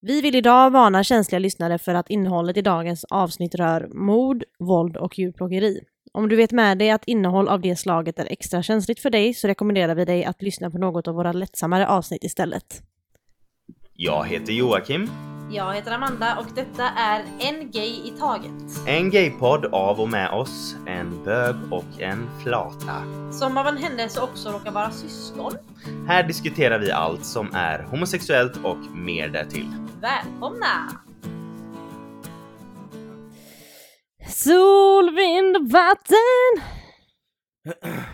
Vi vill idag varna känsliga lyssnare för att innehållet i dagens avsnitt rör mord, våld och djurplågeri. Om du vet med dig att innehåll av det slaget är extra känsligt för dig så rekommenderar vi dig att lyssna på något av våra lättsammare avsnitt istället. Jag heter Joakim. Jag heter Amanda och detta är En Gay i Taget. En gaypodd av och med oss, en bög och en flata. Som av en händelse också råkar vara syskon. Här diskuterar vi allt som är homosexuellt och mer därtill. Välkomna! Sol, vind, vatten.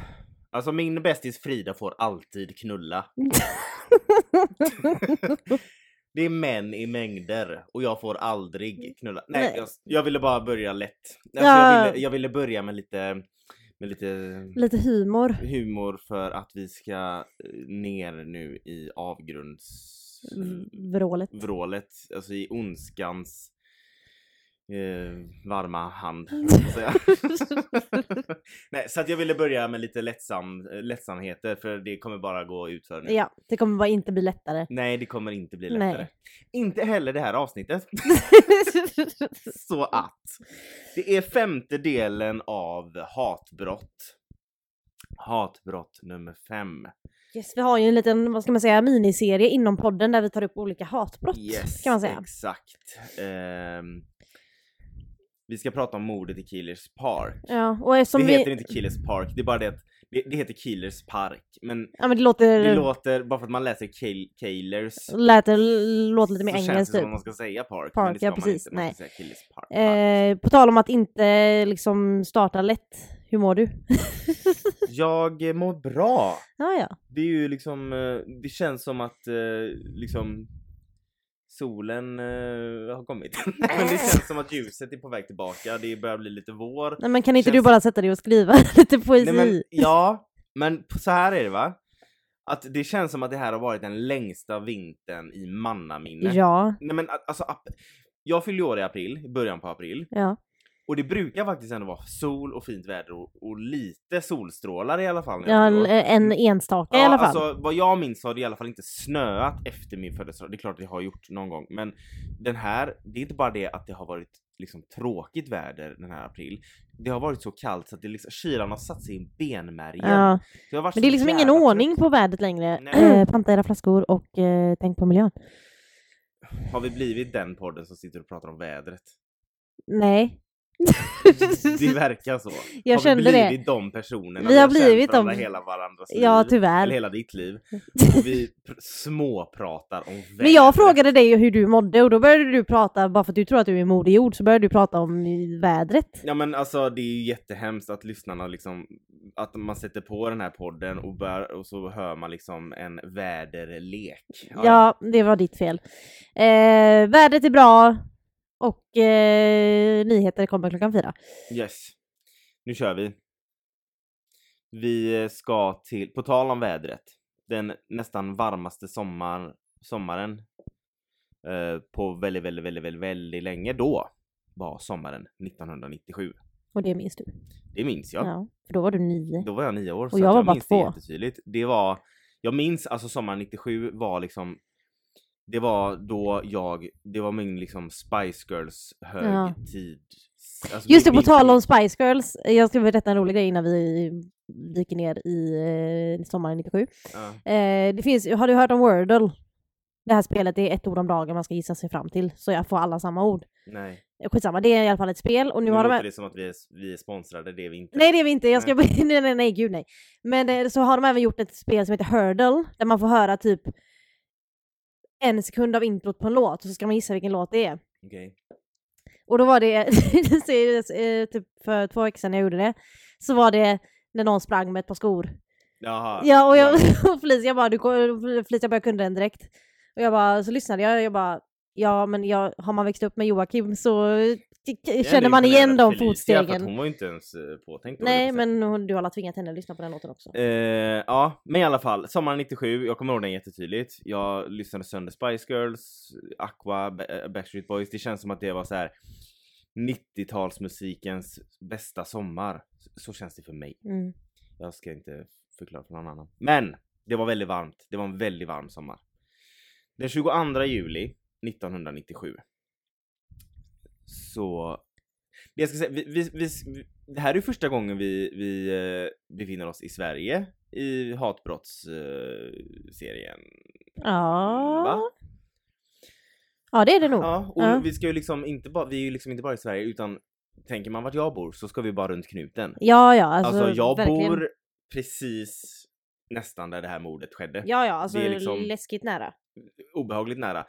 Alltså min bästis Frida får alltid knulla. Det är män i mängder och jag får aldrig knulla. Nej, Nej. Jag, jag ville bara börja lätt. Alltså, Ja. jag, ville, jag ville börja med lite, med lite Lite humor. humor för att vi ska eh, ner nu i avgrundsvrålet. Vrålet. Alltså i ondskans eh, varma hand. säga. Nej, så att jag ville börja med lite lättsam, lättsamheter för det kommer bara gå utför nu. Ja, det kommer bara inte bli lättare. Nej, det kommer inte bli Nej. lättare. Inte heller det här avsnittet. Så att det är femte delen av hatbrott. Hatbrott nummer fem. yes, vi har ju en liten, vad ska man säga, miniserie inom podden där vi tar upp olika hatbrott. Yes, kan man säga. exakt. Ehm, vi ska prata om mordet i Killers Park. Ja, och eftersom det vi... heter inte Killers Park, det är bara det att det, det heter Killers Park. Men Ja men det låter... det låter, bara för att man läser Kill, Killers lät det låter lite mer så känns engelskt det typ. som man ska säga Park. Park, ja, precis. inte, Nej. Killers Park. Eh, på tal om att inte liksom starta lätt. Hur mår du? Jag mår bra. ja, ja. Det är ju liksom, eh, det känns som att eh, liksom solen eh, har kommit. Men det känns som att ljuset är på väg tillbaka. Det börjar bli lite vår. Nej men kan inte Känns- du bara sätta dig och skriva lite poesi? Nej, men, ja, men så här är det va? Att det känns som att det här har varit den längsta vintern i mannaminne. Ja, Nej men alltså, jag fyllde år i april, i början på april. ja. Och det brukar faktiskt ändå vara sol och fint väder och, och lite solstrålar i alla fall. ja fyller år. en enstaka i Ja, alla fall. Alltså, vad jag minns har det i alla fall inte snöat efter min födelsedag. Det är klart det har gjort någon gång. Men den här, det är inte bara det att det har varit liksom tråkigt väder den här april. Det har varit så kallt så att det liksom, kylan har satt sig i benmärgen. ja. Det Men det är liksom ingen ordning på vädret längre. Eh, panta era flaskor och eh, tänk på miljön. Har vi blivit den podden som sitter och pratar om vädret? Nej. Det verkar så. Jag har kände vi det. blivit de personerna? Vi har känt blivit varandra dem. hela varandras Ja, liv. tyvärr. Eller hela ditt liv. Och vi pr- småpratar om vädret. Men jag frågade dig hur du mådde och då började du prata, bara för att du tror att du är moder jord, så började du prata om vädret. Ja men alltså det är ju jättehemskt att lyssnarna liksom, att man sätter på den här podden och, bör, och så hör man liksom en väderlek. Ja, det var ditt fel. Eh, vädret är bra och eh, nyheter kommer klockan fyra. Yes. Nu kör vi. Vi ska till, på tal om vädret, den nästan varmaste sommar, sommaren eh, på väldigt, väldigt, väldigt, väldigt, väldigt länge då var sommaren 1997. Och det minns du. Det minns jag. Ja. för då var du nio. Då var jag nio år. Och så jag var bara minns två. det jättetydligt. Det var, jag minns alltså sommaren 97 var liksom det var då jag, det var min liksom Spice Girls högtid. Alltså, Just det, på tal om Spice Girls. Jag ska berätta en rolig grej innan vi dyker ner i eh, sommaren 97. Ja. Eh, det finns, har du hört om Wordle? Det här spelet det är ett ord om dagen man ska gissa sig fram till, så jag får alla samma ord. Nej, Eh, Skitsamma, det är i alla fall ett spel och nu nu har de... låter det som att vi är, vi är sponsrade, det är vi inte. Nej det är vi inte, jag ska... nej, nej, nej, gud nej. Men eh, så har de även gjort ett spel som heter Hurdle, där man får höra typ en sekund av introt på en låt och så ska man gissa vilken låt det är. Okej. Och då var det, eh, typ för två veckor sedan jag gjorde det, så var det när någon sprang med ett par skor. Jaha. Ja och jag Ja. och Felicia bara, du, Felicia bara kunde den direkt. Och jag bara, så lyssnade jag jag bara, ja men jag, har man växt upp med Joakim så Jag känner man igen de fotstegen. hon var ju inte ens eh, påtänkt. Nej men hon, du har alla tvingat henne att lyssna på den låten också. Eh, ja, men i alla fall. Sommaren 97, jag kommer ihåg den jättetydligt. Jag lyssnade sönder Spice Girls, Aqua, eh, Backstreet Boys. Det känns som att det var så här 90-talsmusikens bästa sommar. Så- Så känns det för mig. Mm. Jag ska inte förklara för någon annan. Men! Det var väldigt varmt. Det var en väldigt varm sommar. Den 22 juli 1997. Så jag ska säga, vi, vi, vi, det här är första gången vi, vi eh, befinner oss i Sverige i hatbrottsserien. Ja. Va? Ja det är det nog. Ja, och Ja. vi ska ju liksom inte bara, vi är ju liksom inte bara i Sverige utan tänker man vart jag bor så ska vi bara runt knuten. Ja ja alltså, Alltså, jag verkligen. bor precis nästan där det här mordet skedde. Ja ja alltså det är liksom- läskigt nära. Obehagligt nära.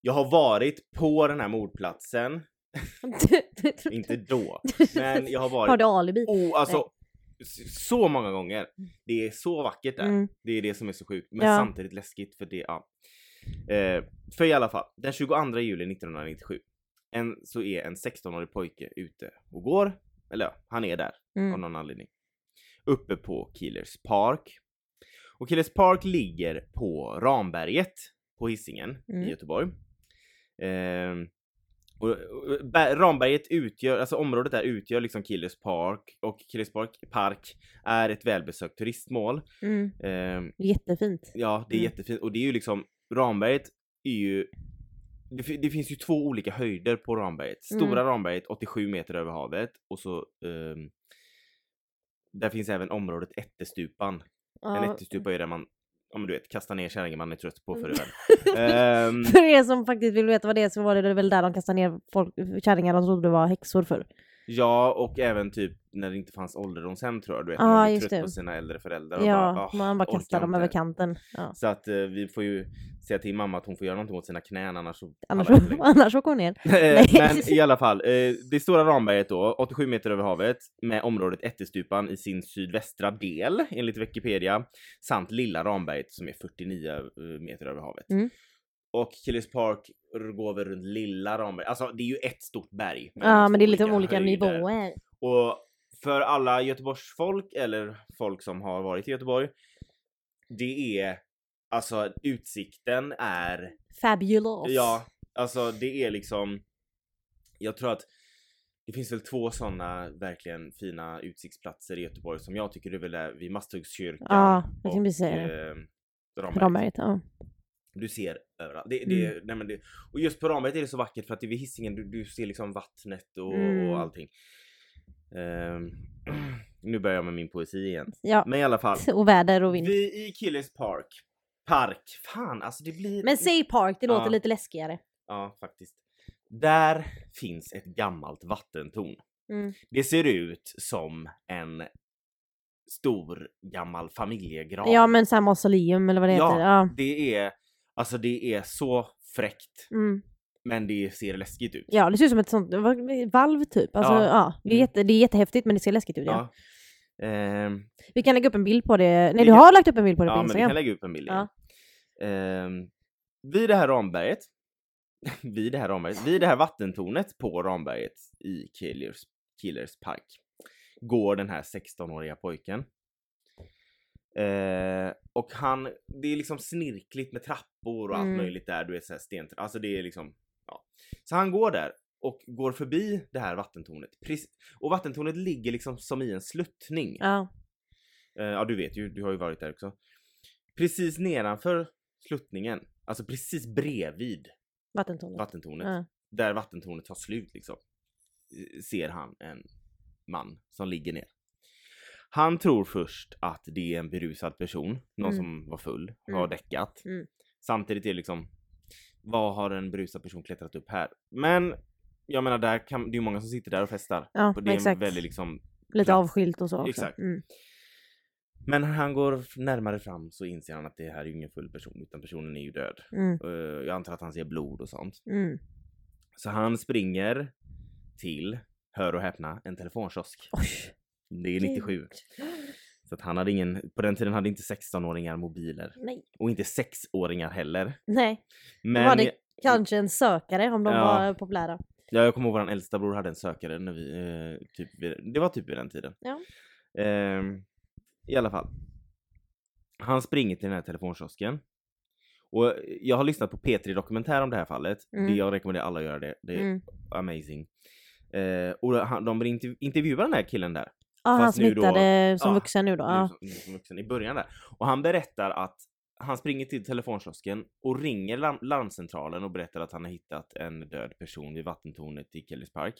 Jag har varit på den här mordplatsen, inte då, men jag har varit Har du alibi? Oh, alltså så många gånger. Det är så vackert där. Mm. Det är det som är så sjukt, men Ja. samtidigt läskigt för det, ja. Eh, för i alla fall, den 22 juli 1997 en, så är en 16-årig pojke ute och går, eller ja, han är där av Mm. någon anledning. Uppe på Killers Park. Och Killers Park ligger på Ramberget på Hisingen Mm. i Göteborg. Ehm, och, och, Ber- Ramberget utgör, alltså området där utgör liksom Killers Park och Killers Park, Park är ett välbesökt turistmål. Mm. Ehm, Jättefint. ja, det är Mm. jättefint och det är ju liksom Ramberget är ju det, det finns ju två olika höjder på Ramberget. Stora Mm. Ramberget 87 meter över havet och så ehm, där finns även området Ättestupan. En Ja. ättestupa är där man, ja men du vet, kastar ner kärringen man är trött på Mm. förr i världen. Ehm, För er som faktiskt vill veta vad det är så var det väl där de kastade ner folk, kärringar de trodde var häxor för. Ja, och även typ när det inte fanns ålderdomshem tror jag. Du vet, Ja, man blir trött det. på sina äldre föräldrar och Ja, bara, "Ah, man bara kastar dem inte." över kanten. Ja. Så att eh, vi får ju säga till mamma att hon får göra någonting åt sina knän annars så Annars, annars åker hon ner. Eh. Men i alla fall, eh, det stora Ramberget då, 87 meter över havet med området Ättestupan i sin sydvästra del enligt Wikipedia samt lilla Ramberget som är 49 eh, meter över havet. Mm. Och Killers Park går väl runt lilla Ramberget, alltså det är ju ett stort berg. Ja men det är lite olika höjder. nivåer. Och för alla Göteborgsfolk eller folk som har varit i Göteborg, det är alltså utsikten är Fabulous. Ja, alltså det är liksom Jag tror att det finns väl två sådana verkligen fina utsiktsplatser i Göteborg som jag tycker är väl där vid Masthuggskyrkan Ja, jag kan och säga det. eh, Ramberget. Ramberget, ja. Du ser överallt. Det, det, Mm. nej men det, och just på Ramberget är det så vackert för att det är vid Hisingen du, du ser liksom vattnet och, Mm. och allting. Ehm, nu börjar jag med min poesi igen. ja. Men i alla fall. Och väder och vind. Vi i Killers Park. Park. Fan alltså det blir... Men säg park, det låter Ja. lite läskigare. Ja, faktiskt. Där finns ett gammalt vattentorn. Mm. Det ser ut som en stor gammal familjegrav. Ja men såhär mausoleum eller vad det Ja. heter. Ja. Det är, alltså det är så fräckt. Mm. Men det ser läskigt ut. ja, det ser ut som ett sånt valv typ. Alltså, Ja. ja. det, är Mm. jätte, det är jättehäftigt men det ser läskigt ut. Ja. Ja. Ehm, Vi kan lägga upp en bild på det. Nej du har lagt upp en bild på det ja, på men vi Instagram. kan lägga upp en bild. Ja. Ehm, vid det här Ramberget, vid det här Ramberget, vid det här vattentornet på Ramberget i Killers, Killers Park går den här 16-åriga pojken. Eh, och han, det är liksom snirkligt med trappor och allt Mm. möjligt där, du vet såhär sten, alltså det är liksom, ja. Så han går där och går förbi det här vattentornet. Och vattentornet ligger liksom som i en sluttning. Ja. Eh, ja du vet ju, du har ju varit där också. Precis nedanför sluttningen, alltså precis bredvid Vattentornet. vattentornet, Ja. där vattentornet tar slut liksom, eh, ser han en man som ligger ner. Han tror först att det är en berusad person, någon Mm. som var full, har Mm. däckat. Mm. Samtidigt är det liksom, vad har en berusad person klättrat upp här? Men jag menar, där kan, det är ju många som sitter där och festar. Ja, och det är exakt. väldigt liksom Lite plats. avskilt och så också. Exakt. Mm. Men när han går närmare fram så inser han att det här är ju ingen full person utan personen är ju död. Mm. Eh, Jag antar att han ser blod och sånt. Mm. Så han springer till, hör och häpna, en telefonkiosk. Oj. Det är 97. Så att han hade ingen, på den tiden hade inte 16-åringar mobiler. Nej. Och inte 6-åringar heller. Nej. Men var det kanske en sökare om de Ja. var populära. ja, jag kommer ihåg vår äldsta bror hade en sökare när vi, eh, typ, det var typ vid den tiden. Ja. Ehm, I alla fall. Han springer till den här telefonkiosken. Och jag har lyssnat på P3 Dokumentär om det här fallet. Mm. Det jag rekommenderar alla att göra det. Det är Mm. amazing. Eh, och han, de intervju- intervjuar den här killen där. Ja, han Fast nu då- smittade som ja, vuxen nu då. Ja. som, nu som vuxen i början där. Och han berättar att han springer till telefonkiosken och ringer larm larmcentralen och berättar att han har hittat en död person vid vattentornet i Kellys Park.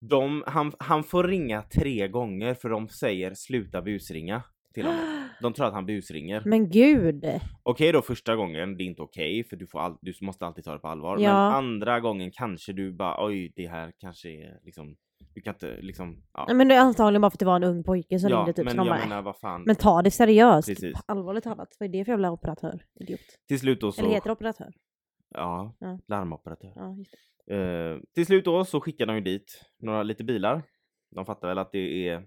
De, han, han får ringa tre gånger för de säger sluta busringa till honom. De tror att han busringer. Men gud! Okej då första gången, det är inte okej för du, får all, du måste alltid ta det på allvar. Ja. Men andra gången kanske du bara oj det här kanske är liksom, du kan inte liksom, ja. Nej, Men det är antagligen bara för att det var en ung pojke som ja ringde typ. men jag bara, menar vad fan. men ta det seriöst. Precis. Allvarligt talat, vad är det för jävla operatör? Idiot. till slut då så, Eller heter det operatör? ja, Ja. larmoperatör. Ja. Eh, till slut då så skickar de ju dit några lite bilar. De fattar väl att det är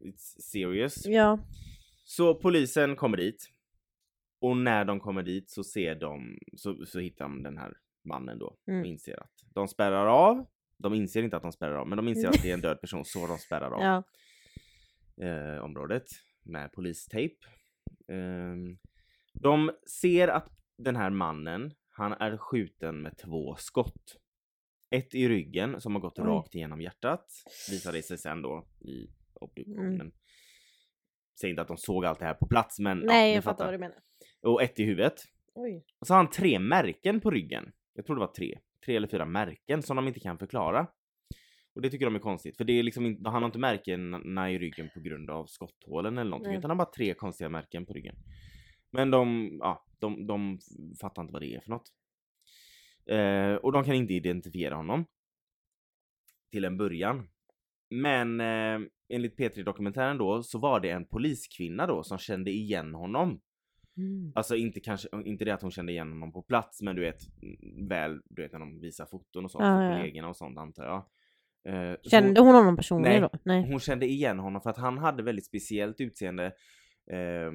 it's serious. Ja. Så polisen kommer dit. Och när de kommer dit så ser de, så, så hittar de den här mannen då Mm. och inser att de spärrar av. De inser inte att de spärrar av, men de inser att det är en död person så de spärrar av ja. eh, området med polistejp. Ehm, de ser att den här mannen, han är skjuten med två skott. Ett i ryggen som har gått Oj. rakt igenom hjärtat, visar det sig sen då i obduktionen. Mm. Säg inte att de såg allt det här på plats men ja, Nej, ni jag fattar vad du menar. Och ett i huvudet. Oj. Och så har han tre märken på ryggen. Jag tror det var tre. Tre eller fyra märken som de inte kan förklara. Och det tycker de är konstigt, för det är liksom inte, han har inte märkena i ryggen på grund av skotthålen eller någonting, Nej. utan han har bara tre konstiga märken på ryggen. Men de, ja, de, de fattar inte vad det är för något. Eh, och de kan inte identifiera honom. Till en början. Men eh, enligt P3 Dokumentären då så var det en poliskvinna då som kände igen honom. Mm. Alltså inte kanske, inte det att hon kände igen honom på plats men du vet mm, väl, du vet när de visar foton och sånt för ja. kollegorna och sånt antar jag. Eh, Kände hon honom personligen Nej. då? Nej. hon, hon kände igen honom för att han hade väldigt speciellt utseende. Eh,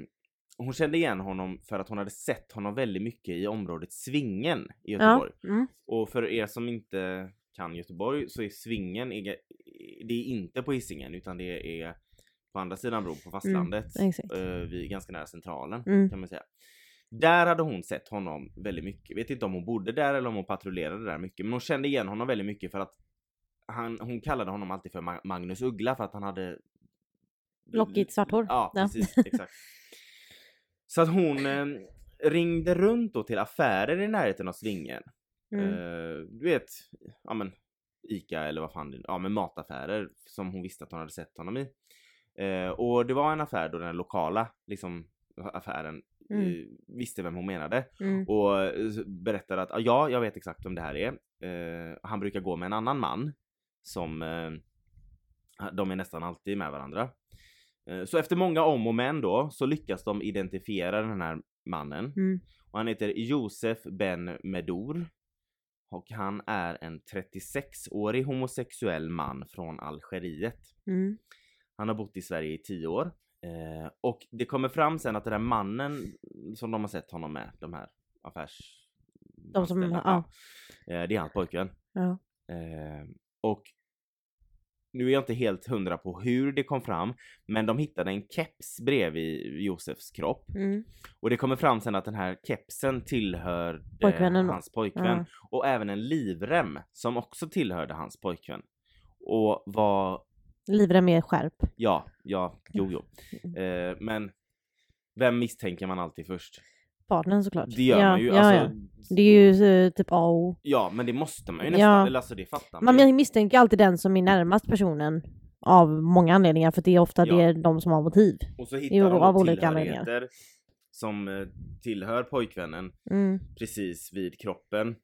hon kände igen honom för att hon hade sett honom väldigt mycket i området Svingen i Göteborg. Ja. Mm. Och för er som inte kan Göteborg så är Svingen, det är inte på Hisingen utan det är på andra sidan bron på fastlandet. exakt. eh, vid, ganska nära centralen Mm. kan man säga. Där hade hon sett honom väldigt mycket. Vet inte om hon bodde där eller om hon patrullerade där mycket. Men hon kände igen honom väldigt mycket för att han, hon kallade honom alltid för Ma- Magnus Uggla för att han hade Lockigt svart hår. Ja, Ja. precis. Exakt. Så att hon eh, ringde runt då till affärer i närheten av Svingen. Mm. Eh, du vet, ja men Ica eller vad fan det ja men mataffärer som hon visste att hon hade sett honom i. Eh, och det var en affär då den lokala liksom affären Mm. eh, visste vem hon menade Mm. och eh, berättade att "Ah, ja, jag vet exakt vem det här är. Eh, han brukar gå med en annan man som eh, de är nästan alltid med varandra. Eh, så efter många om och men då så lyckas de identifiera den här mannen Mm. och han heter Josef Ben Medour. Och han är en 36-årig homosexuell man från Algeriet. Mm. Han har bott i Sverige i 10 år. Eh, och det kommer fram sen att den här mannen som de har sett honom med, de här affärs... De som- ja. Eh, det är hans pojkvän. Ja. Eh, och nu är jag inte helt hundra på hur det kom fram, men de hittade en keps bredvid Josefs kropp. Mm. Och det kommer fram sen att den här kepsen tillhörde Pojkvännen hans pojkvän. Ja. Och även en livrem som också tillhörde hans pojkvän. Och var, Livrem med skärp. ja, ja, jo, jo. Eh, men vem misstänker man alltid först? Partnern såklart. Det gör ja, man ju. Ja, alltså, ja. Det är ju eh, typ A och O. Ja, men det måste man ju Ja. nästan. Eller alltså det fattar man, Man ju. misstänker alltid den som är närmast personen. Av många anledningar, för det är ofta det är de som har motiv. Och så hittar Jo, de av olika anledningar. som eh, tillhör pojkvännen Mm. precis vid kroppen.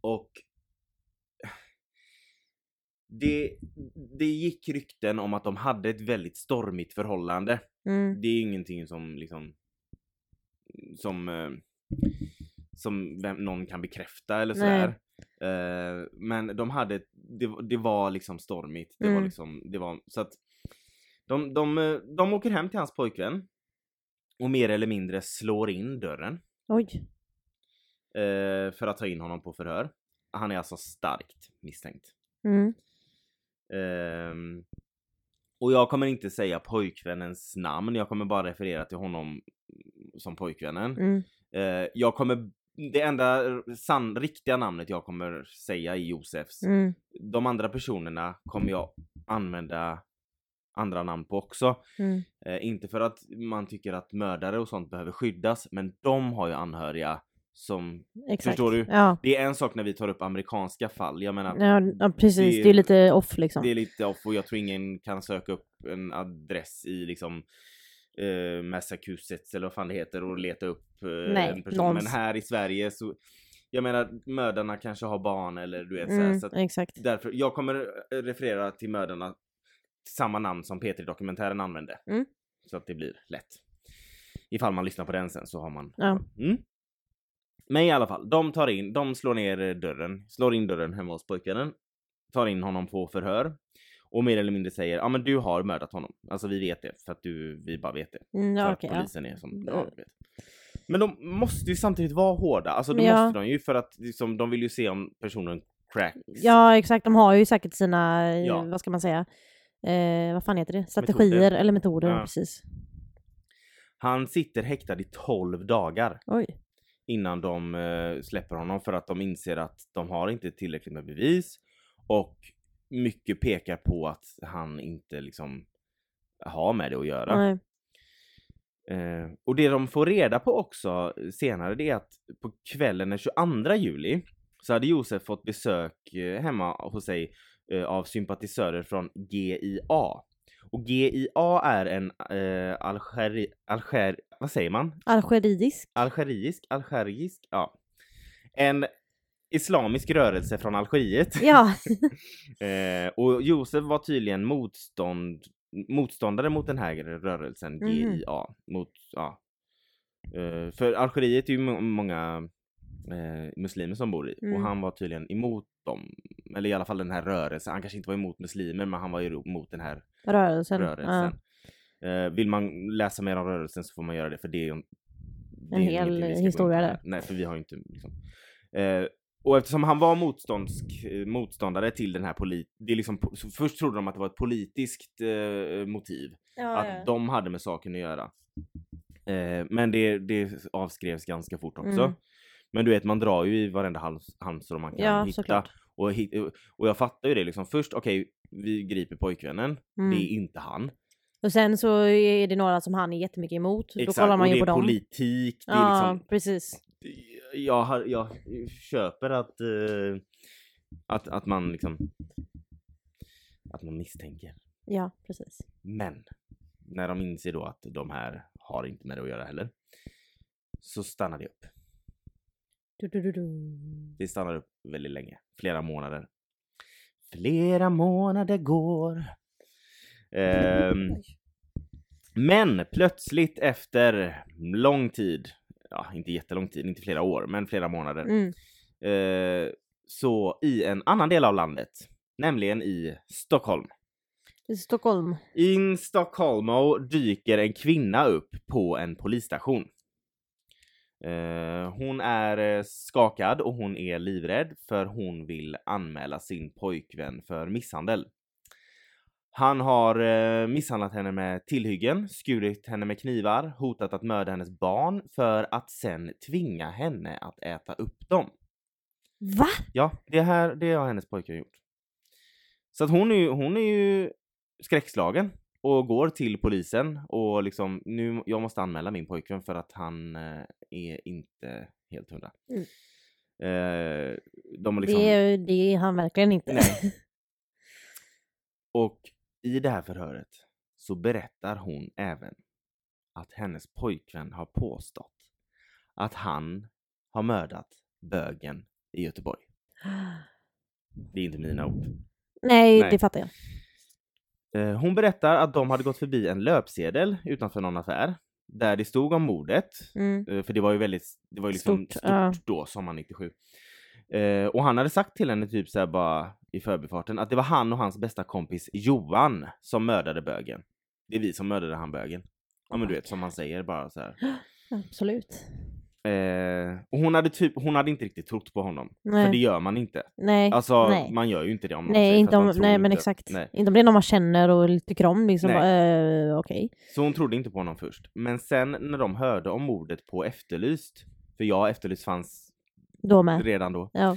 Och det, det gick rykten om att de hade ett väldigt stormigt förhållande. Mm. Det är ingenting som liksom som eh, som vem, någon kan bekräfta eller sådär. Eh, men de hade, det, det var liksom stormigt. Det var Mm. liksom, det var så att de, de, eh, de åker hem till hans pojkvän och mer eller mindre slår in dörren Oj. eh, för att ta in honom på förhör. Han är alltså starkt misstänkt. Mm. Ehm, och jag kommer inte säga pojkvännens namn, jag kommer bara referera till honom som pojkvännen. Mm. Eh, jag kommer, det enda sann, riktiga namnet jag kommer säga är Josefs. Mm. De andra personerna kommer jag använda andra namn på också. Mm. Eh, inte för att man tycker att mördare och sånt behöver skyddas, men de har ju anhöriga som... Exakt. Förstår du? Ja. Det är en sak när vi tar upp amerikanska fall, jag menar Ja, ja precis, Det det är- är, lite off liksom. det är lite off och jag tror ingen kan söka upp en adress i liksom eh, Massachusetts eller vad fan det heter och leta upp eh, Nej, en person. någons- Men här i Sverige så, jag menar mördarna kanske har barn eller du vet så, här, Mm, så att exakt. därför, jag kommer eh, referera till mördarna samma namn som P3-dokumentären använde. Mm. Så att det blir lätt. Ifall man lyssnar på den sen så har man... Ja. Mm. Men i alla fall, de tar in, de slår ner eh, dörren, slår in dörren hemma hos pojkvännen, tar in honom på förhör och mer eller mindre säger ja men du har mördat honom. Alltså vi vet det för att du, vi bara vet det. Mm, För ja, att okej, ja. polisen är som, Ja. du vet. Men de måste ju samtidigt vara hårda, alltså det Ja. måste de ju för att liksom, de vill ju se om personen cracks. ja, exakt. De har ju säkert sina, eh, Ja. vad ska man säga, eh, vad fan heter det? Strategier eller metoder, precis. Han sitter häktad i 12 dagar Oj. Innan de eh, släpper honom för att de inser att de har inte tillräckligt med bevis och mycket pekar på att han inte liksom har med det att göra. Eh, och det de får reda på också senare det är att på kvällen den 22 juli så hade Josef fått besök eh, hemma hos sig eh, av sympatisörer från GIA. Och GIA är en eh, algeri, alger, vad säger man? Algeridisk. Algerisk, algerisk, ja. En islamisk rörelse från Algeriet. Ja. Eh, och Josef var tydligen motstånd, motståndare mot den här rörelsen, Mhm. GIA. Mot, ja. eh, för Algeriet är ju må- många eh, muslimer som bor i Mm. och han var tydligen emot dem. Eller i alla fall den här rörelsen. Han kanske inte var emot muslimer men han var ju emot den här Rörelsen. rörelsen. Eh, vill man läsa mer om rörelsen så får man göra det för det är ju det är En ju hel historia där. Nej, för vi har ju inte liksom. Eh, och eftersom han var eh, motståndare till den här polit... Det är liksom, först trodde de att det var ett politiskt eh, motiv. Ja, Att de hade med saken att göra. Eh, men det, det avskrevs ganska fort också. Mm. Men du vet, man drar ju i varenda hals, halmstrå man kan Ja, hitta. såklart. Och, och jag fattar ju det liksom. Först, okej, vi griper pojkvännen. Mm. Det är inte han. Och sen så är det några som han är jättemycket emot. Då kollar man och ju det på är dem. politik. Det är ja, liksom, precis. jag, jag köper att, eh, att, att man liksom att man misstänker. Ja, precis. Men när de inser då att de här har inte med det att göra heller så stannar det upp. Du, du, du. Det stannar upp väldigt länge. Flera månader. Flera månader går. Ehm, men plötsligt efter lång tid, ja inte jättelång tid, inte flera år, men flera månader. Mm. Eh, så i en annan del av landet, nämligen i Stockholm. I Stockholm. In Stockholmo dyker en kvinna upp på en polisstation. Eh, hon är eh, skakad och hon är livrädd för hon vill anmäla sin pojkvän för misshandel. Han har eh, misshandlat henne med tillhyggen, skurit henne med knivar, hotat att mörda hennes barn för att sen tvinga henne att äta upp dem. Va? Ja, det här det har hennes pojkvän gjort. Så att hon är ju, hon är ju skräckslagen och går till polisen och liksom nu, jag måste anmäla min pojkvän för att han eh, är inte helt hundra. Mm. Eh, de liksom, Det, är, det är han verkligen inte. Nej. och i det här förhöret så berättar hon även att hennes pojkvän har påstått att han har mördat bögen i Göteborg. Det är inte mina ord. Nej, Nej. det fattar jag. Eh, Hon berättar att de hade gått förbi en löpsedel utanför någon affär där det stod om mordet. Mm. Eh, För det var ju väldigt, det var ju liksom Stort, stort, ja. då, sommaren 97. Eh, och han hade sagt till henne typ såhär bara i förbifarten att det var han och hans bästa kompis Johan som mördade bögen. Det är vi som mördade han bögen. Ja men du vet som han säger bara så här. Absolut. Eh, och hon hade typ, hon hade inte riktigt trott på honom. Nej. För det gör man inte. Nej. Alltså nej. man gör ju inte det om någon Nej, säger inte om, man nej men inte. exakt. Nej. Inte om det är någon man känner och tycker om liksom. Eh, Okej. Så hon trodde inte på honom först. Men sen när de hörde om mordet på Efterlyst, för jag Efterlyst fanns Då med. redan då. Ja.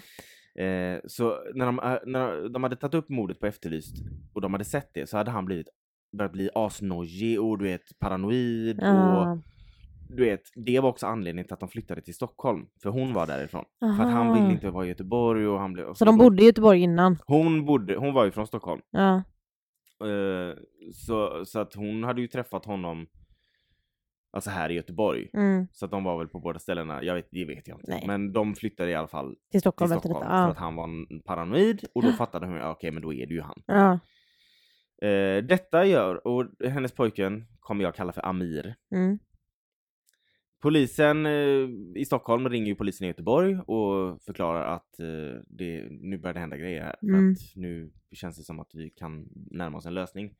Eh, så när de, eh, när de hade tagit upp mordet på Efterlyst och de hade sett det så hade han blivit börjat bli asnojig och du vet paranoid och Ja. Du vet, det var också anledningen till att de flyttade till Stockholm. För hon var därifrån. För att han Aha. ville inte vara i Göteborg och han blev... Så de bodde i Göteborg innan? Hon bodde, hon var ju från Stockholm. Ja. Eh, så, så att hon hade ju träffat honom Alltså här i Göteborg. Mm. Så att de var väl på båda ställena, jag vet, det vet jag inte. Nej. Men de flyttade i alla fall Till till Stockholm, Stockholm efter för att han var paranoid och då fattade hon, ja, okej men då är det ju han. Ja. Eh, detta gör, och hennes pojken kommer jag kalla för Amir. Mm. Polisen eh, i Stockholm ringer ju polisen i Göteborg och förklarar att eh, det, nu börjar det hända grejer här. Mm. att nu känns det som att vi kan närma oss en lösning.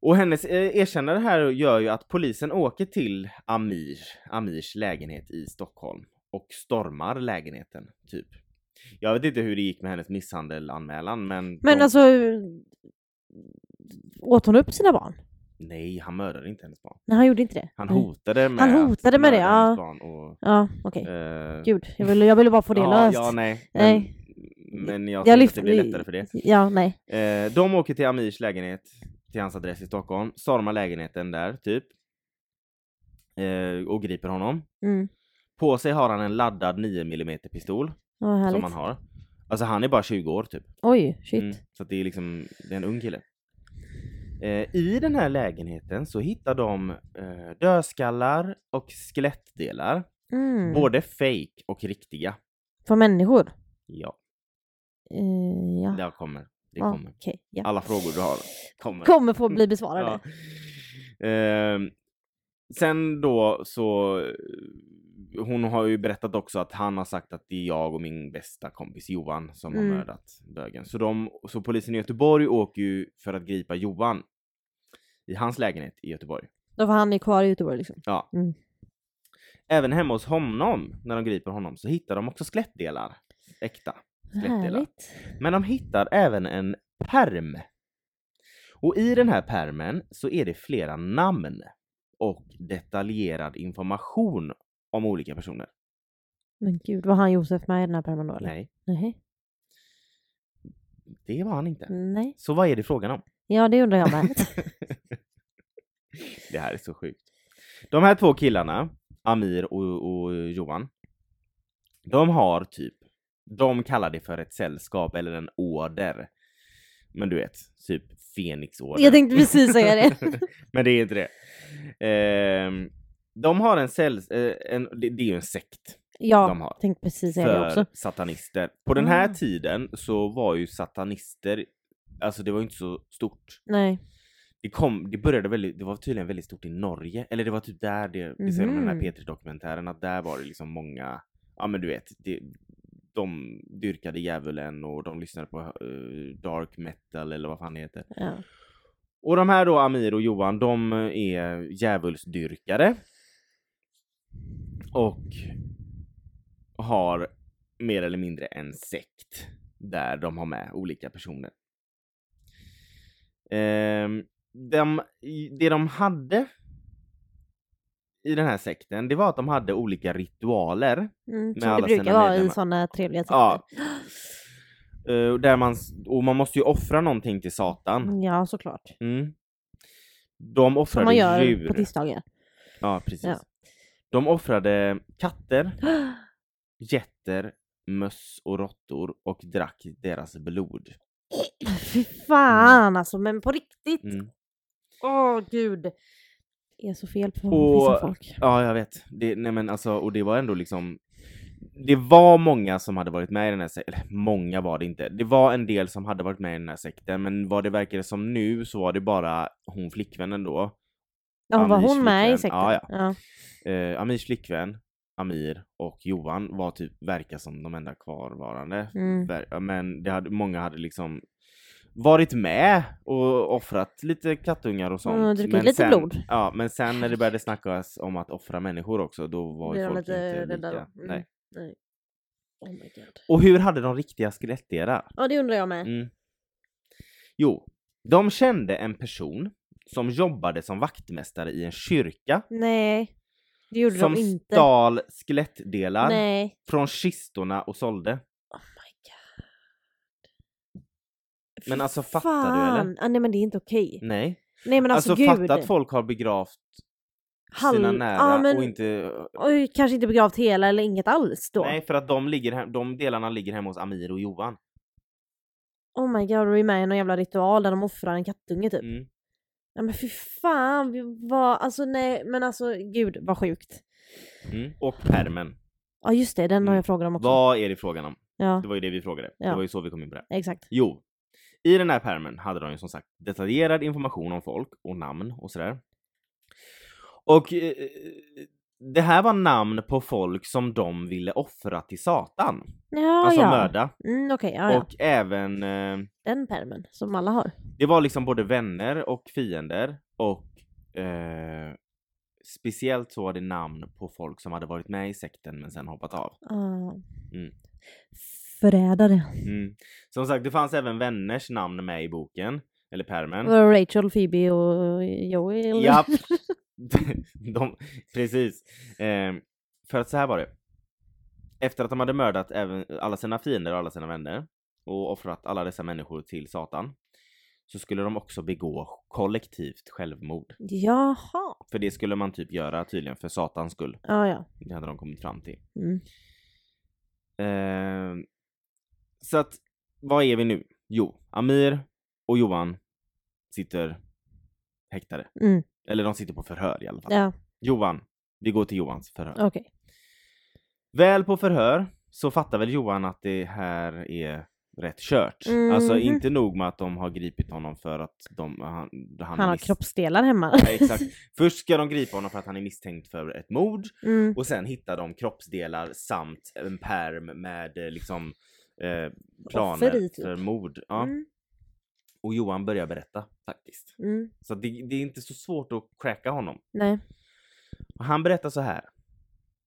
Och hennes eh, erkännande här gör ju att polisen åker till Amir, Amirs lägenhet i Stockholm och stormar lägenheten, typ. Jag vet inte hur det gick med hennes misshandelanmälan men... Men de, alltså, åt hon upp sina barn? Nej, han mördade inte hennes barn. Nej, han gjorde inte det. Han hotade med Han hotade med det, ja. barn och... Ja, okej. eh, Gud, jag ville, jag ville bara få det ja, löst. Ja, nej. Nej. Men, men jag, Jag tror att det blir lättare för det. Ja, nej. Eh, de åker till Amirs lägenhet, till hans adress i Stockholm, stormar lägenheten där, typ. Eh, och griper honom. Mm. På sig har han en laddad 9 mm pistol, härligt. som han har. Alltså han är bara 20 år typ. Oj, shit. Mm, så det är liksom, det är en ung kille. Eh, I den här lägenheten så hittar de eh, dödskallar och skelettdelar. Mm. Både fake och riktiga. För människor? Ja, Eh, ja. det kommer. Det Ja, kommer. Okej, ja. Alla frågor du har kommer. Kommer få bli besvarade. Ja. Ehm, sen då så eh, hon har ju berättat också att han har sagt att det är jag och min bästa kompis Johan som Mm. har mördat bögen. Så, de, så polisen i Göteborg åker ju för att gripa Johan i hans lägenhet i Göteborg. Då var han är kvar i Göteborg liksom. Ja. Mm. Även hemma hos honom, när de griper honom, så hittar de också skelettdelar. Äkta skelettdelar. Härligt. Men de hittar även en perm. Och i den här permen så är det flera namn och detaljerad information om olika personer. Men gud, var han Josef med i den här pärmen då eller? Nej, Nej. det var han inte. Nej. Så vad är det frågan om? Ja, det undrar jag med. det här är så sjukt. De här två killarna, Amir och, och Johan, de har typ, de kallar det för ett sällskap eller en order. Men du vet, typ Fenixorden. Jag tänkte precis säga det. Men det är inte det. Ehm, de har en cells, eh, en, det, det är ju en sekt Ja, de har. tänkte precis säga det för också. satanister. På den här Ah. tiden så var ju satanister, alltså det var ju inte så stort. Nej. Det kom, det började väldigt, det var tydligen väldigt stort i Norge, eller det var typ där det, det ser de i den här Mhm. P3-dokumentären, att där var det liksom många, ja men du vet, det, de dyrkade djävulen och de lyssnade på eh, dark metal eller vad fan det heter. Ja. Och de här då, Amir och Johan, de är djävulsdyrkare. Och har mer eller mindre en sekt där de har med olika personer. Ehm, de, det de hade i den här sekten, det var att de hade olika ritualer. Mm, som det brukar vara i sådana trevliga sekter. Ja. Eh, där man, och man måste ju offra någonting till Satan. Ja, såklart. Mm. De Som offrade man gör djur. på tisdagar. Ja, precis. Ja. De offrade katter, getter, möss och råttor och drack deras blod. Fy fan alltså, men på riktigt. Mm. Åh gud. Det är så fel på Och- vissa folk. Ja, jag vet. Det, nej men alltså, och det var ändå liksom det var många som hade varit med i den här sekten, eller många var det inte. Det var en del som hade varit med i den här sekten, men vad det verkade som nu så var det bara hon flickvännen då. Ja, var hon med i sekten? Ja, ja. ja. Eh, Amirs flickvän, Amir och Johan var typ, verkar som de enda kvarvarande. Mm. Men det hade, många hade liksom varit med och offrat lite kattungar och sånt. Mm, druckit men lite sen, blod. Ja, men sen när det började snackas om att offra människor också, då var ju folk inte lika. Mm. Nej. Nej. Oh my god. Och hur hade de riktiga skelettdelar? Ja, det undrar jag med. Mm. Jo, de kände en person som jobbade som vaktmästare i en kyrka Nej, det gjorde som de inte. stal skelettdelar Nej. från kistorna och sålde. Oh my god. Men alltså, fattar du, eller? fan. Ah, nej men det är inte okej. Nej. Nej men alltså, Alltså, gud. fatta att folk har begravt Hall- sina nära ja, men- och inte... Oj, kanske inte begravt hela eller inget alls då. Nej, för att de, ligger hem, de delarna ligger hemma hos Amir och Johan. Oh my god, och är med i någon jävla ritual där de offrar en kattunge typ. Mm. Ja men fy fan, vi- vad, alltså nej men alltså gud vad sjukt. Mm. Och pärmen. Ja just det, den har Mm. jag frågat om också. Vad är det frågan om? Ja, Det var ju det vi frågade. Ja. Det var ju så vi kom in på det. exakt. Jo, i den här pärmen hade de ju som sagt detaljerad information om folk och namn och sådär. Och eh, det här var namn på folk som de ville offra till Satan. Ja, alltså ja. mörda. Mm, Okej, ja. Och även, eh, Den pärmen som alla har. det var liksom både vänner och fiender och eh, speciellt så var det namn på folk som hade varit med i sekten men sen hoppat av. Ah. Mm. Förrädare. Mm. Som sagt, det fanns även vänners namn med i boken, eller var Rachel, Phoebe och Joey. Japp. de, precis. Eh, för att så här var det. Efter att de hade mördat även alla sina fiender och alla sina vänner och offrat alla dessa människor till Satan så skulle de också begå kollektivt självmord. Jaha. För det skulle man typ göra tydligen för Satans skull. Ja, ja. Det hade de kommit fram till. Mm. Eh, så att, vad är vi nu? Jo, Amir och Johan sitter häktade. Mm. Eller de sitter på förhör i alla fall. Ja, Johan, vi går till Johans förhör. okej. Väl på förhör så fattar väl Johan att det här är rätt kört. Alltså Mhm. inte nog med att de har gripit honom för att de, han, han, Han har miss- kroppsdelar hemma. Ja, exakt. Först ska de gripa honom för att han är misstänkt för ett mord Mm. och sen hittar de kroppsdelar samt en perm med eh, liksom eh, planer Offer i, typ. för mord. Ja. Mm. Och Johan börjar berätta faktiskt. Mm. Så det, det är inte så svårt att cracka honom. Nej. Och han berättar så här.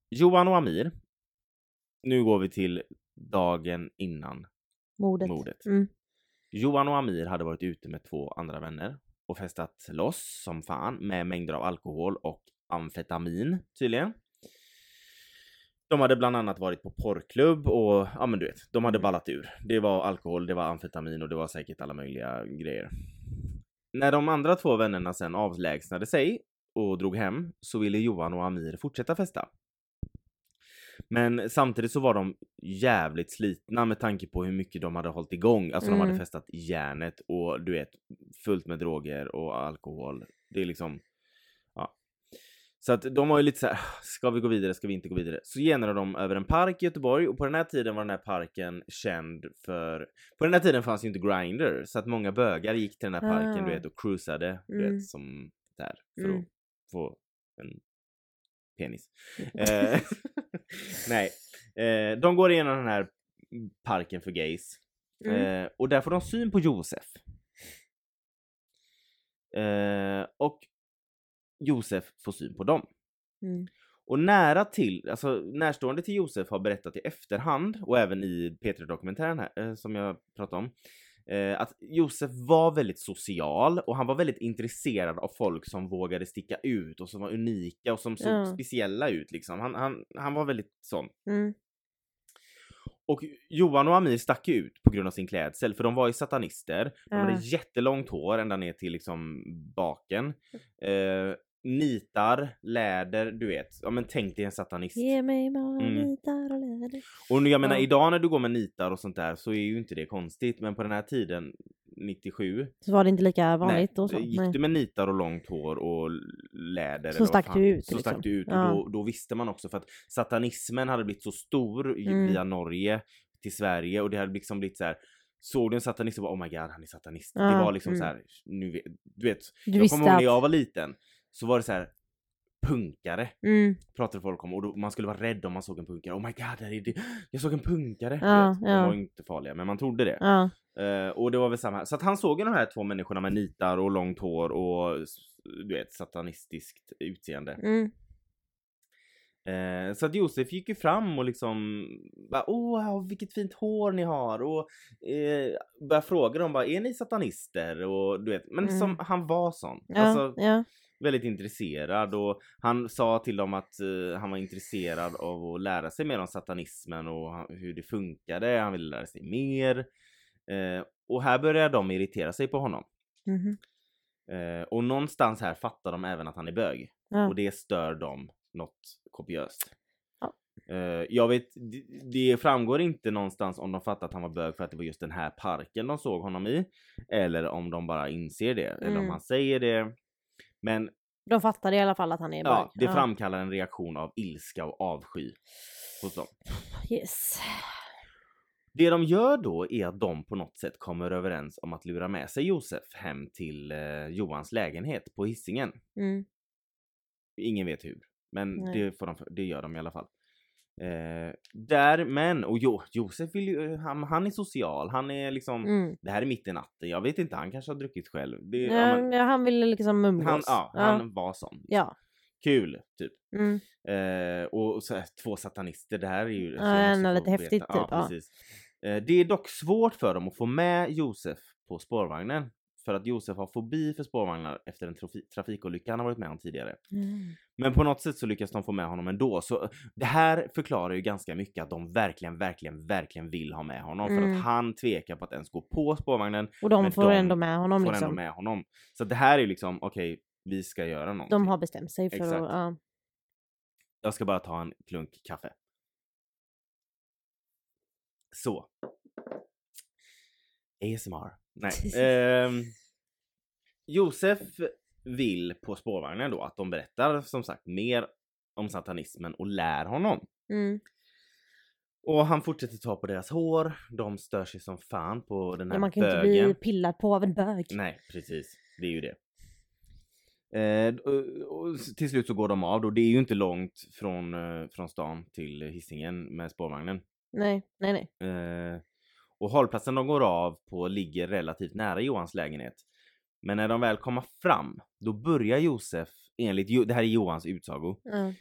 Johan och Amir. Nu går vi till dagen innan Mordet. mordet. Mm. Johan och Amir hade varit ute med två andra vänner och festat loss som fan med mängder av alkohol och amfetamin tydligen. De hade bland annat varit på porrklubb och ja men du vet, de hade ballat ur. Det var alkohol, det var amfetamin och det var säkert alla möjliga grejer. När de andra två vännerna sen avlägsnade sig och drog hem så ville Johan och Amir fortsätta festa. Men samtidigt så var de jävligt slitna med tanke på hur mycket de hade hållit igång. Alltså de hade Mm. festat järnet och du vet fullt med droger och alkohol. Det är liksom. Så att de var ju lite så här, ska vi gå vidare, ska vi inte gå vidare? Så genar de över en park i Göteborg och på den här tiden var den här parken känd för, på den här tiden fanns ju inte Grindr så att många bögar gick till den här parken Ah. du vet och cruisade, du Mm. vet som där för Mm. att få en penis. Eh, nej, eh, de går igenom den här parken för gays Mm. eh, och där får de syn på Josef. Eh, och Josef får syn på dem. Mm. Och nära till, alltså närstående till Josef har berättat i efterhand och även i P3-dokumentären här eh, som jag pratade om. Eh, att Josef var väldigt social och han var väldigt intresserad av folk som vågade sticka ut och som var unika och som såg Ja. speciella ut liksom. Han, han, han var väldigt sån. Mm. Och Johan och Amir stack ut på grund av sin klädsel för de var ju satanister. De hade jättelångt hår ända ner till liksom baken. Eh, nitar, läder, du vet. Ja men tänk dig en satanist. Ge mig bara Mm. nitar och läder. Och jag menar Ja. idag när du går med nitar och sånt där så är ju inte det konstigt men på den här tiden 97 Så var det inte lika vanligt nej, och så. gick Nej. du med nitar och långt hår och läder Så stack fan, du ut, Så liksom. stack du ut Ja. och då, då visste man också för att satanismen hade blivit så stor Mm. via Norge till Sverige och det hade liksom blivit så här. Såg du en satanist och bara oh my god han är satanist. det Ja, var liksom mm. så här, nu du vet. Du jag kommer ihåg när jag var liten så var det så här punkare Mm. pratade folk om och då, man skulle vara rädd om man såg en punkare. Oh my god, där är det. jag såg en punkare! Ja, vet. De ja. var inte farliga men man trodde det. Ja. Eh, och det var väl samma här. Så att han såg de här två människorna med nitar och långt hår och du vet satanistiskt utseende. Mm. Eh, så att Josef gick ju fram och liksom bara, åh vilket fint hår ni har och eh, började fråga dem bara är ni satanister och du vet men Mm. som han var sån. Ja. Alltså ja. Väldigt intresserad och han sa till dem att eh, han var intresserad av att lära sig mer om satanismen och hur det funkade. Han ville lära sig mer. Eh, och här började de irritera sig på honom. Mhm. Eh, och någonstans här fattar de även att han är bög. Ja. Och det stör dem något kopiöst. Ja. Jag vet, det, framgår inte någonstans om de fattar att han var bög för att det var just den här parken de såg honom i. Eller om de bara inser det. Eller om Mm. han säger det. Men De fattar i alla fall att han är ja, bög. det framkallar en reaktion av ilska och avsky hos dem. Yes. Det de gör då är att de på något sätt kommer överens om att lura med sig Josef hem till eh, Johans lägenhet på Hisingen. Mm. Ingen vet hur, men det, de, det gör de i alla fall. Eh, där, men, och jo, Josef vill ju, han, han är social, han är liksom, Mm. det här är mitt i natten, jag vet inte, han kanske har druckit själv. Det, ja, Ja, men, ja, han ville liksom umgås. han, ja, han var sån. Ja. Kul, typ. Mm. Eh, och så två satanister, det här är ju... Ja, folk lite häftigt, typ, ja. precis. Eh, det är dock svårt för dem att få med Josef på spårvagnen. För att Josef har fobi för spårvagnar efter en trafi- trafikolycka han har varit med om tidigare. Mm. Men på något sätt så lyckas de få med honom ändå. Så eh, det här förklarar ju ganska mycket att de verkligen, verkligen, verkligen vill ha med honom. För Mm. att han tvekar på att ens gå på spårvagnen. Och de får de ändå med honom får liksom. ändå med honom. Så det här är liksom, okej, vi ska göra någonting. De har bestämt sig för Exakt. att... Ja. Jag ska bara ta en klunk kaffe. Så. ASMR. Nej. ehm, Josef vill på spårvagnen då att de berättar som sagt mer om satanismen och lär honom. Mm. Och han fortsätter ta på deras hår. De stör sig som fan på den här Ja, man kan ju inte bögen. bli pillad på av en bög. Nej, precis. Det är ju det. Eh, och, till slut så går de av då. Det är ju inte långt från, eh, från stan till Hisingen med spårvagnen. Nej, nej, nej. Eh, och hållplatsen de går av på ligger relativt nära Johans lägenhet. Men när de väl kommer fram, då börjar Josef, enligt, det här är Johans utsago, Ja.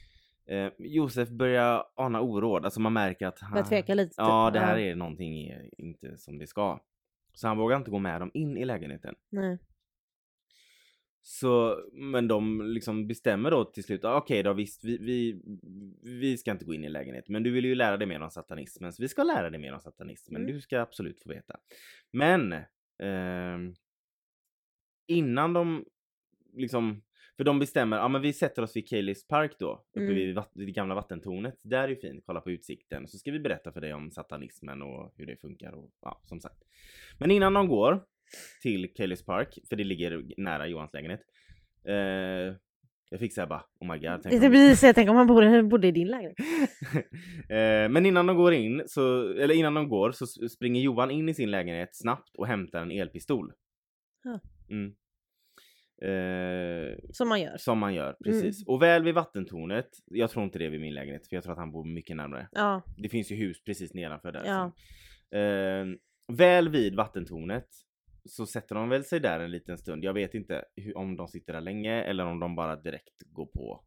eh, Josef börjar ana oråd. Alltså man märker att han... Börjar tveka lite. Ja, typ. det här är någonting inte som det ska. Så han vågar inte gå med dem in i lägenheten. Nej. Så, men de liksom bestämmer då till slut, ah, okej då visst, vi, vi, vi ska inte gå in i lägenheten, men du vill ju lära dig mer om satanismen, så vi ska lära dig mer om satanismen, Mm. du ska absolut få veta. Men, ehm, innan de liksom, för de bestämmer, ja men vi sätter oss vid Kaylis park då, uppe Mm. vid, vid det gamla vattentornet, där är ju fint, kolla på utsikten, så ska vi berätta för dig om satanismen och hur det funkar och ja, som sagt. Men innan de går till Kaylis park, för det ligger nära Johans lägenhet, eh, jag fick säga bara, oh my god. tänk Det blir så jag tänker om han bodde, bodde i din lägenhet. eh, men innan de går in, så, eller innan de går så springer Johan in i sin lägenhet snabbt och hämtar en elpistol. Ja. Mm. Eh, Som man gör. som man gör, precis. Och väl vid vattentornet, jag tror inte det är vid min lägenhet för jag tror att han bor mycket närmare. Ja. Det finns ju hus precis nedanför där. Ja. Eh, väl vid vattentornet så sätter de väl sig där en liten stund. Jag vet inte hur, om de sitter där länge eller om de bara direkt går på.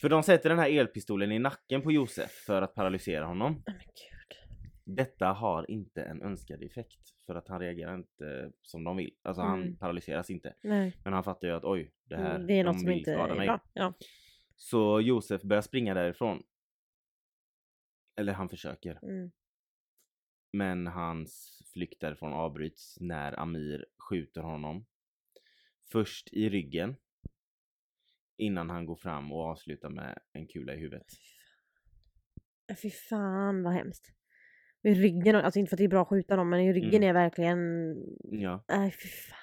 För de sätter den här elpistolen i nacken på Josef för att paralysera honom. Oh. Detta har inte en önskad effekt för att han reagerar inte som de vill. Alltså han Mm. paralyseras inte. Nej. Men han fattar ju att oj, det här, Mm, det är de något som inte skada är mig. bra. Ja. Så Josef börjar springa därifrån. Eller han försöker. Mm. Men hans flykt därifrån avbryts när Amir skjuter honom. Först i ryggen. Innan han går fram och avslutar med en kula i huvudet. Äh, Fy fan vad hemskt. I ryggen, alltså inte för att det är bra att skjuta dem men i ryggen Mm. är verkligen... Ja. Nej fy fan.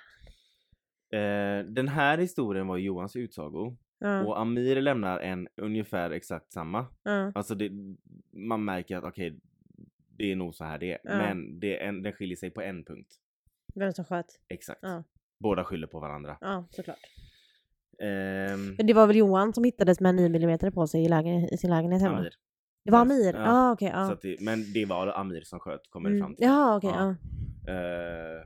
Eh, den här historien var Johans utsago. Ja. Och Amir lämnar en ungefär exakt samma. Ja. Alltså det, man märker att okej, det är nog så här det är. Ja. Men det är en, den skiljer sig på en punkt. Vem som sköt. Exakt. Ja. Båda skyller på varandra. Ja såklart. Ehm, Men det var väl Johan som hittades med 9 mm på sig i, lägen, i sin lägenhet hemma? Amir. Det var Amir? Ja. Ah, okej. Så att det, men det var Amir som sköt, kommer det Mm. fram till. Jaha okej. Ja. ja. Eh,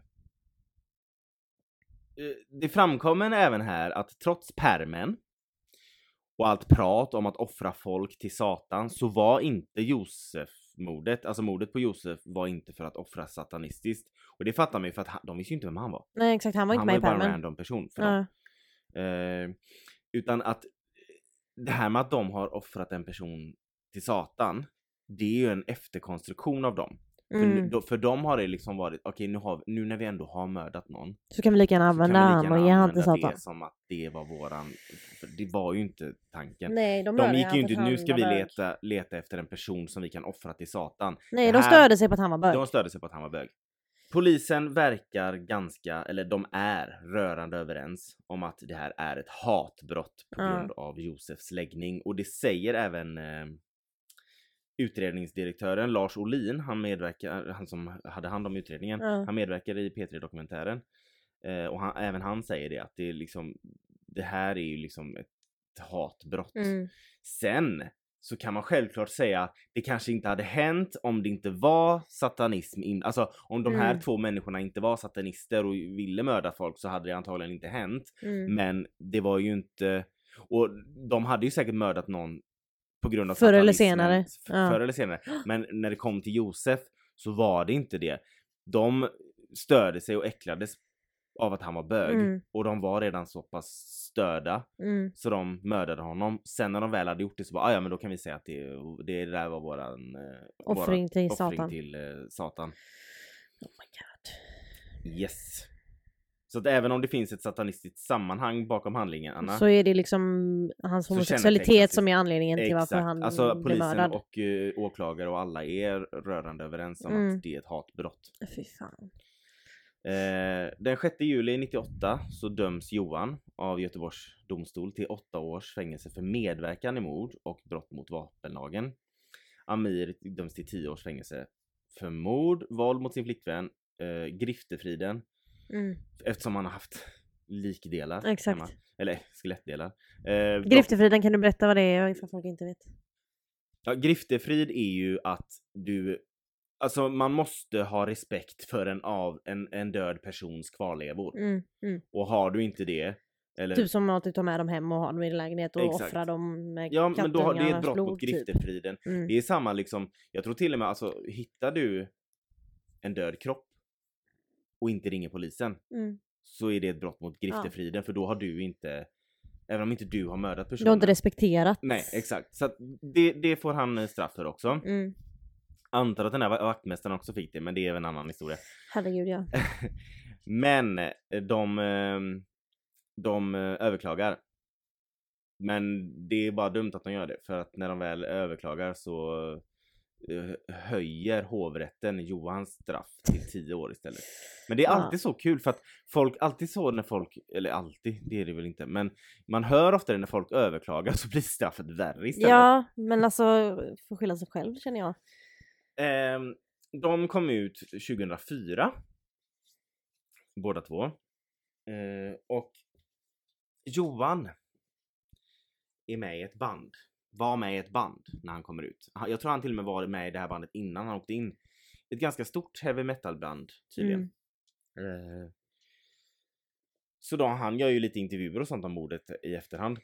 eh, det framkommer även här att trots permen och allt prat om att offra folk till Satan så var inte Josef mordet, alltså mordet på Josef var inte för att offra satanistiskt. Och det fattar man ju för att han, de visste ju inte vem han var. Nej exakt, han var inte han med var i ju bara en pärmen. random person för dem. Ja. Eh, utan att det här med att de har offrat en person till Satan, det är ju en efterkonstruktion av dem. För, nu, Mm. då, för dem har det liksom varit, okej nu, har, vi- nu när vi ändå har mördat någon Så kan vi lika gärna använda han och ge han till Satan. det som att det var våran, för det var ju inte tanken. Nej, de, De gick ju för inte, nu ska vi leta, leta efter en person som vi kan offra till Satan. Nej, Det de här- störde sig på att han var bög. De störde sig på att han var bög. Polisen verkar ganska, eller de är rörande överens om att det här är ett hatbrott på grund av Josefs läggning och det säger även eh, utredningsdirektören Lars Olin, han medverkar, han som hade hand om utredningen, Ja. han medverkar i P3 Dokumentären. Eh, och han, även han säger det att det är liksom, det här är ju liksom ett hatbrott. Mm. Sen så kan man självklart säga att det kanske inte hade hänt om det inte var satanism. In, alltså om de här Mm. två människorna inte var satanister och ville mörda folk så hade det antagligen inte hänt. Mm. Men det var ju inte, och de hade ju säkert mördat någon på grund av Förr eller senare. Ja. Förr eller senare. Men när det kom till Josef så var det inte det. De störde sig och äcklades av att han var bög. Mm. Och de var redan så pass störda Mm. så de mördade honom. Sen när de väl hade gjort det så bara, "Ah, ja men då kan vi säga att det, det där var våran eh, Offring till våran Satan. offring till eh, Satan. Oh my god. Yes. Så att även om det finns ett satanistiskt sammanhang bakom handlingarna. Så är det liksom hans homosexualitet som är anledningen till varför Exakt. han Alltså blev polisen mördad. och uh, åklagare och alla är rörande överens om Mm. att det är ett hatbrott. Fy fan. Eh, den 6 juli 98 så döms Johan av Göteborgs domstol till åtta års fängelse för medverkan i mord och brott mot vapenlagen. Amir döms till 10 års fängelse för mord, våld mot sin flickvän, eh, griftefriden Mm. eftersom han har haft likdelar Exakt. hemma. Eller skelettdelar. Eh, Griftefriden, kan du berätta vad det är ifall folk inte vet? Ja, griftefrid är ju att du Alltså man måste ha respekt för en, av, en, en död persons kvarlevor. Mm. Mm. Och har du inte det eller, Typ som att du tar med dem hem och har dem i din lägenhet och Exakt. offrar dem med Ja men då har det är ett brott blod, mot typ. griftefriden. Mm. Det är samma liksom, jag tror till och med alltså hittar du en död kropp och inte ringer polisen Mm. så är det ett brott mot griftefriden för då har du inte Även om inte du har mördat personen. Du har inte respekterat. Nej exakt. Så det, det får han eh, straff för också. Mm. Antar att den här va- vaktmästaren också fick det men det är en annan historia. Herregud ja. Men eh, de, eh, de eh, överklagar. Men det är bara dumt att de gör det för att när de väl överklagar så höjer hovrätten Johans straff till 10 år istället. Men det är alltid så kul för att folk, alltid så när folk, eller alltid, det är det väl inte, men man hör ofta det när folk överklagar så blir straffet värre istället. Ja, men alltså får skylla sig själv känner jag. Ehm, de kom ut 2004. Båda två. Eh, och Johan är med i ett band. Var med i ett band när han kommer ut. Jag tror han till och med var med i det här bandet innan han åkte in. Ett ganska stort heavy metal band tydligen. Mm. Eh, så då, han gör ju lite intervjuer och sånt om mordet i efterhand.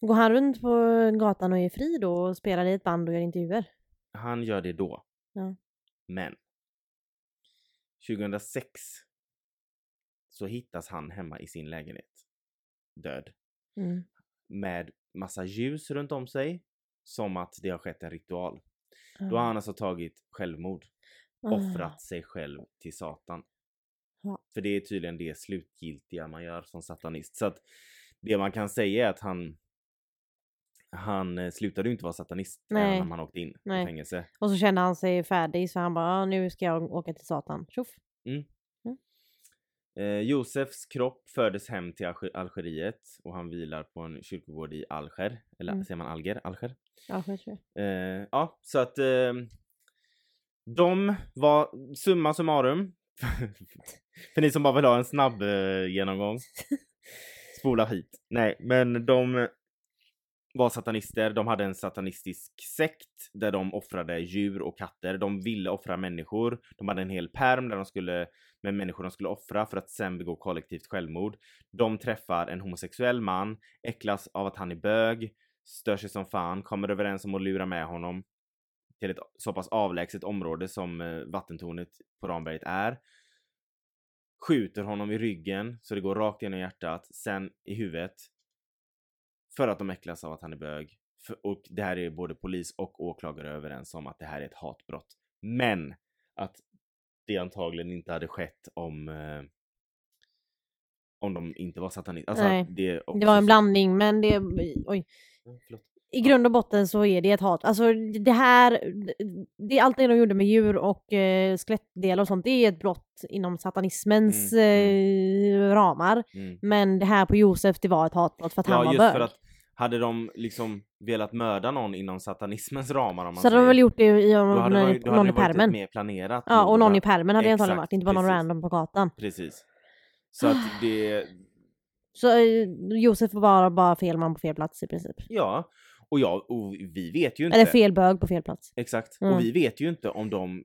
Går han runt på gatan och är fri då och spelar i ett band och gör intervjuer? Han gör det då. Ja. Men 2006 så hittas han hemma i sin lägenhet. Död. Mm. Med massa ljus runt om sig. Som att det har skett en ritual. Ah. Då har han alltså tagit självmord. Ah. Offrat sig själv till Satan. Ja. För det är tydligen det slutgiltiga man gör som satanist. Så att det man kan säga är att han han eh, slutade ju inte vara satanist Nej. även om han åkte in Nej. i fängelse. Och så kände han sig färdig så han bara, ah, nu ska jag åka till Satan. Tjoff. Eh, Josefs kropp fördes hem till Alger- Algeriet och han vilar på en kyrkogård i Alger. Eller Mm. säger man Alger? Alger? Jag tror jag. Eh, ja, så att eh, de var summa summarum. för ni som bara vill ha en snabb eh, genomgång. Spola hit. Nej, men de var satanister. De hade en satanistisk sekt där de offrade djur och katter. De ville offra människor. De hade en hel perm där de skulle med människor de skulle offra för att sen begå kollektivt självmord. De träffar en homosexuell man, äcklas av att han är bög, stör sig som fan, kommer överens om att lura med honom till ett så pass avlägset område som eh, vattentornet på Ramberget är. Skjuter honom i ryggen så det går rakt genom hjärtat, sen i huvudet. För att de äcklas av att han är bög. För, och det här är både polis och åklagare överens om att det här är ett hatbrott. Men att det antagligen inte hade skett om eh, om de inte var satanister. Alltså, Nej, det, också Det var en blandning men det, oj. Förlåt. I grund och botten så är det ett hat. Alltså det här, det, allt det de gjorde med djur och eh, skelettdelar och sånt, det är ett brott inom satanismens Mm, eh, ramar. Mm. Men det här på Josef, det var ett hatbrott för att han Ja var just bög. för att hade de liksom velat mörda någon inom satanismens ramar om man Så hade de väl gjort det i, då om, hade det varit- hade någon i pärmen. mer planerat Ja, och någon i pärmen hade det antagligen varit, inte bara någon random på gatan. Precis. Så att det, Så eh, Josef var bara, bara fel man på fel plats i princip. ja. Och ja, och vi vet ju inte. Eller fel bög på fel plats. Exakt. Mm. Och vi vet ju inte om de...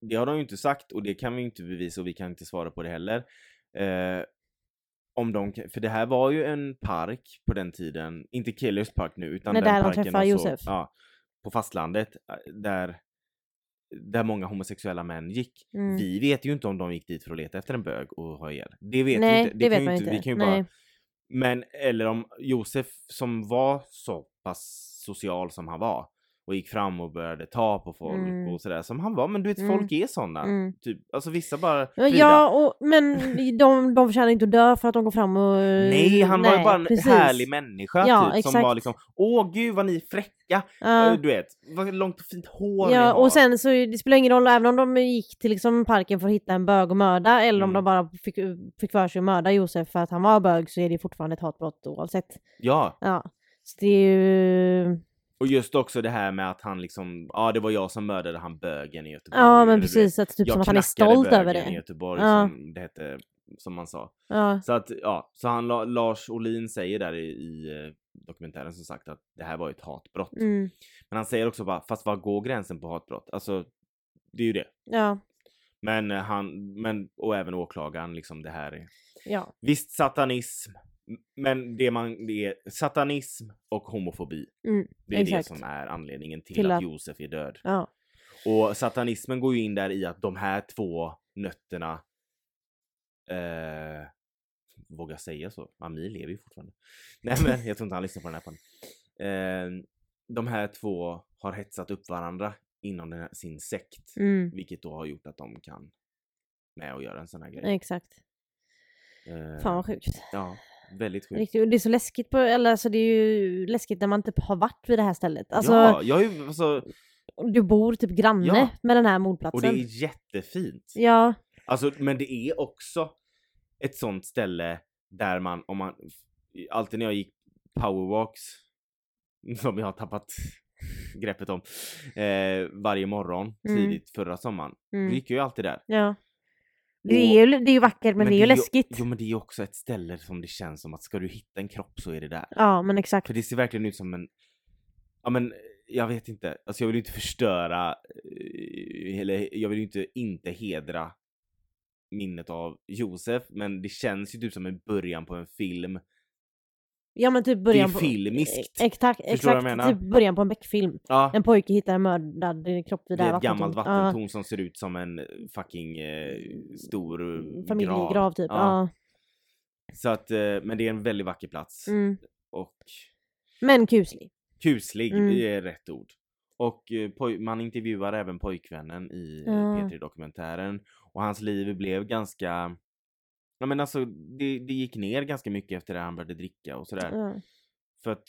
Det har de ju inte sagt och det kan vi inte bevisa och vi kan inte svara på det heller. Eh, om de, för det här var ju en park på den tiden, inte Killers Park nu utan Nej, den där de parken träffar Josef. Ja, på fastlandet eh, där, där många homosexuella män gick. Mm. Vi vet ju inte om de gick dit för att leta efter en bög och ha ihjäl. Det vet vi Nej, inte. det, kan vet ju man inte. Vi kan ju Nej. bara, men eller om Josef som var så pass social som han var och gick fram och började ta på folk Mm. och sådär som han var. Men du vet Mm. folk är sådana. Mm. Typ, alltså vissa bara Ja, Frida. Ja, och, men de, de förtjänar inte att dö för att de går fram och... Nej, han var ju bara en precis. härlig människa Ja, typ, som exakt. var liksom Åh gud vad ni är fräcka! Ja. Eh, Du vet, vad långt och fint hår ni Ja, har. och sen så det spelar ingen roll, även om de gick till liksom parken för att hitta en bög och mörda, eller om Mm. de bara fick, fick för sig att mörda Josef för att han var bög, så är det fortfarande ett hatbrott oavsett. Ja, Ja. Så det är ju... och just också det här med att han liksom, ja det var jag som mördade han bögen i Göteborg. Ja, men precis, att typ jag som att han är knackade stolt över bögen i det. Göteborg Ja. som det hette, som man sa. Ja. Så att, ja, så han, La- Lars Olin säger där i, i eh, dokumentären som sagt att det här var ett hatbrott. Mm. Men han säger också bara, fast var går gränsen på hatbrott? Alltså, det är ju det. Ja. Men eh, han, men, och även åklagaren liksom det här är. Ja. Visst satanism, men det man, det är satanism och homofobi. Mm. Det är Exakt. det som är anledningen till, Till att att- Josef är död. Ja. Och satanismen går ju in där i att de här två nötterna eh, Vågar jag säga så? Ami lever ju fortfarande. Nej men jag tror inte han lyssnar på den här podden. Eh, de här två har hetsat upp varandra inom här, sin sekt. Mm. Vilket då har gjort att de kan med och göra en sån här grej. Exakt. Eh, Fan vad sjukt. Ja, väldigt sjukt. Riktigt, och det är så läskigt på, eller alltså det är ju läskigt när man typ har varit vid det här stället. Alltså, ja, jag är alltså, du bor typ granne Ja. med den här och mordplatsen. det är jättefint. Ja, Alltså, men det är också ett sånt ställe där man, om man, alltid när jag gick powerwalks, som jag har tappat greppet om, eh, varje morgon Mm. tidigt förra sommaren, mm. då gick jag ju alltid där. ja. Det är, ju, det är ju vackert men, det är ju läskigt. Jo men det är ju också ett ställe som det känns som att ska du hitta en kropp så är det där. Ja men exakt. För det ser verkligen ut som en, ja men jag vet inte, alltså jag vill ju inte förstöra, eh, eller jag vill ju inte inte hedra minnet av Josef, men det känns ju typ som en början på en film. Ja men typ början det är på... filmiskt. Exakt, Förstår du exakt. menar? Typ början på en Beck-film. Ja, En pojke hittar en mördad kropp vid det det är ett gammalt vattentorn som ser ut som en fucking eh, stor Ja, eh, familjegrav grav. typ. Ja. Ja. Så att, eh, men det är en väldigt vacker plats. Mm. Och Men kuslig. kuslig Mm. är rätt ord. Och eh, man intervjuar även pojkvännen i eh, Ja. P3-dokumentären. Och hans liv blev ganska... Ja men alltså det, det gick ner ganska mycket efter det han började dricka och sådär. Ja. För att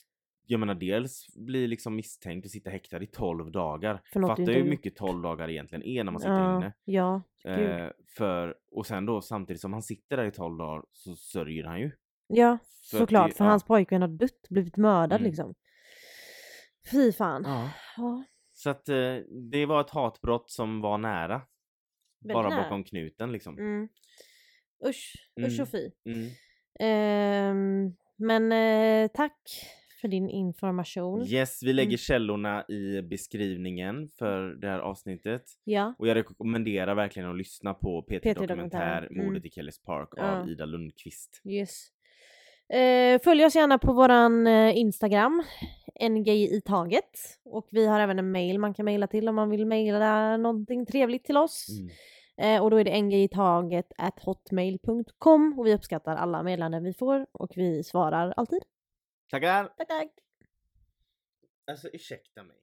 jag menar dels bli liksom misstänkt och sitta häktad i 12 dagar. Fattar ju hur mycket 12 dagar egentligen är när man sitter Ja, inne. ja. Eh, för, och sen då samtidigt som han sitter där i 12 dagar så sörjer han ju. Ja, För såklart. det- för ja. hans pojkvän har dött, blivit mördad Mm. liksom. Fy fan. Ja. Ja, Så att eh, det var ett hatbrott som var nära. väldigt bara nära. bakom knuten liksom. Mm. Usch, usch Mm. och fy. Mm. Ehm, men eh, tack för din information. Yes, vi lägger Mm. källorna i beskrivningen för det här avsnittet. Ja, Och jag rekommenderar verkligen att lyssna på P3 P3 Dokumentär mm. Mordet i Kellys Park Ja. av Ida Lundqvist. yes. Eh, följ oss gärna på våran eh, Instagram, NGI i taget. Och vi har även en mail man kan mejla till om man vill mejla någonting trevligt till oss. Mm. Eh, och då är det ngitaget at hotmail.com och vi uppskattar alla meddelanden vi får och vi svarar alltid. Tackar! Tack, tack! Alltså ursäkta mig.